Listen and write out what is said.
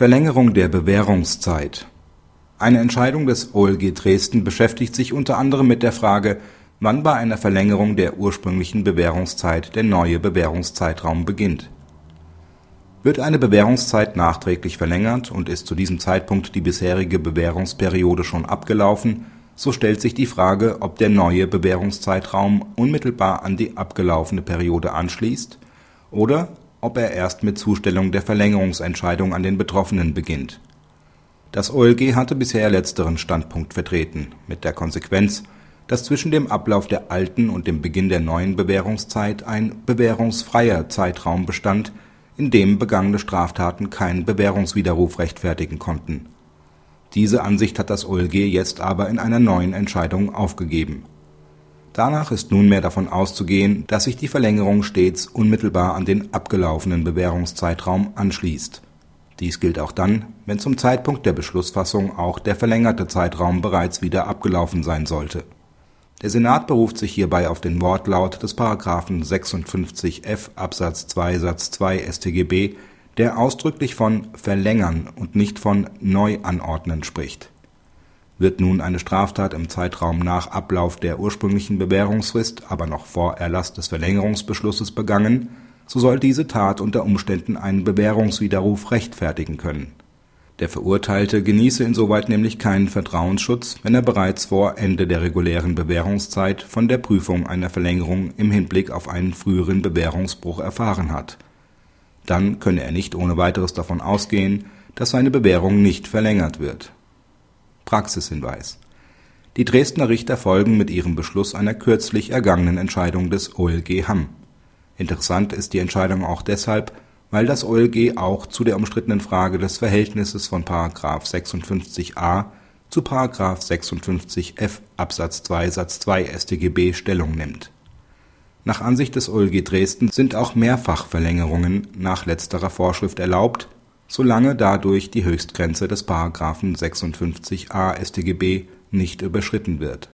Verlängerung der Bewährungszeit Eine Entscheidung des OLG Dresden beschäftigt sich unter anderem mit der Frage, wann bei einer Verlängerung der ursprünglichen Bewährungszeit der neue Bewährungszeitraum beginnt. Wird eine Bewährungszeit nachträglich verlängert und ist zu diesem Zeitpunkt die bisherige Bewährungsperiode schon abgelaufen, so stellt sich die Frage, ob der neue Bewährungszeitraum unmittelbar an die abgelaufene Periode anschließt oder ob er erst mit Zustellung der Verlängerungsentscheidung an den Betroffenen beginnt. Das OLG hatte bisher letzteren Standpunkt vertreten, mit der Konsequenz, dass zwischen dem Ablauf der alten und dem Beginn der neuen Bewährungszeit ein bewährungsfreier Zeitraum bestand, in dem begangene Straftaten keinen Bewährungswiderruf rechtfertigen konnten. Diese Ansicht hat das OLG jetzt aber in einer neuen Entscheidung aufgegeben Danach ist nunmehr davon auszugehen, dass sich die Verlängerung stets unmittelbar an den abgelaufenen Bewährungszeitraum anschließt. Dies gilt auch dann, wenn zum Zeitpunkt der Beschlussfassung auch der verlängerte Zeitraum bereits wieder abgelaufen sein sollte. Der Senat beruft sich hierbei auf den Wortlaut des § 56f Absatz 2 Satz 2 StGB, der ausdrücklich von verlängern und nicht von neu anordnen spricht wird nun eine Straftat im Zeitraum nach Ablauf der ursprünglichen Bewährungsfrist, aber noch vor Erlass des Verlängerungsbeschlusses begangen, so soll diese Tat unter Umständen einen Bewährungswiderruf rechtfertigen können. Der Verurteilte genieße insoweit nämlich keinen Vertrauensschutz, wenn er bereits vor Ende der regulären Bewährungszeit von der Prüfung einer Verlängerung im Hinblick auf einen früheren Bewährungsbruch erfahren hat. Dann könne er nicht ohne weiteres davon ausgehen, dass seine Bewährung nicht verlängert wird Praxishinweis Die Dresdner Richter folgen mit ihrem Beschluss einer kürzlich ergangenen Entscheidung des OLG Hamm. Interessant ist die Entscheidung auch deshalb, weil das OLG auch zu der umstrittenen Frage des Verhältnisses von § 56a zu § 56f Absatz 2 Satz 2 StGB Stellung nimmt. Nach Ansicht des OLG Dresden sind auch Mehrfachverlängerungen nach letzterer Vorschrift erlaubt solange dadurch die Höchstgrenze des § 56a StGB nicht überschritten wird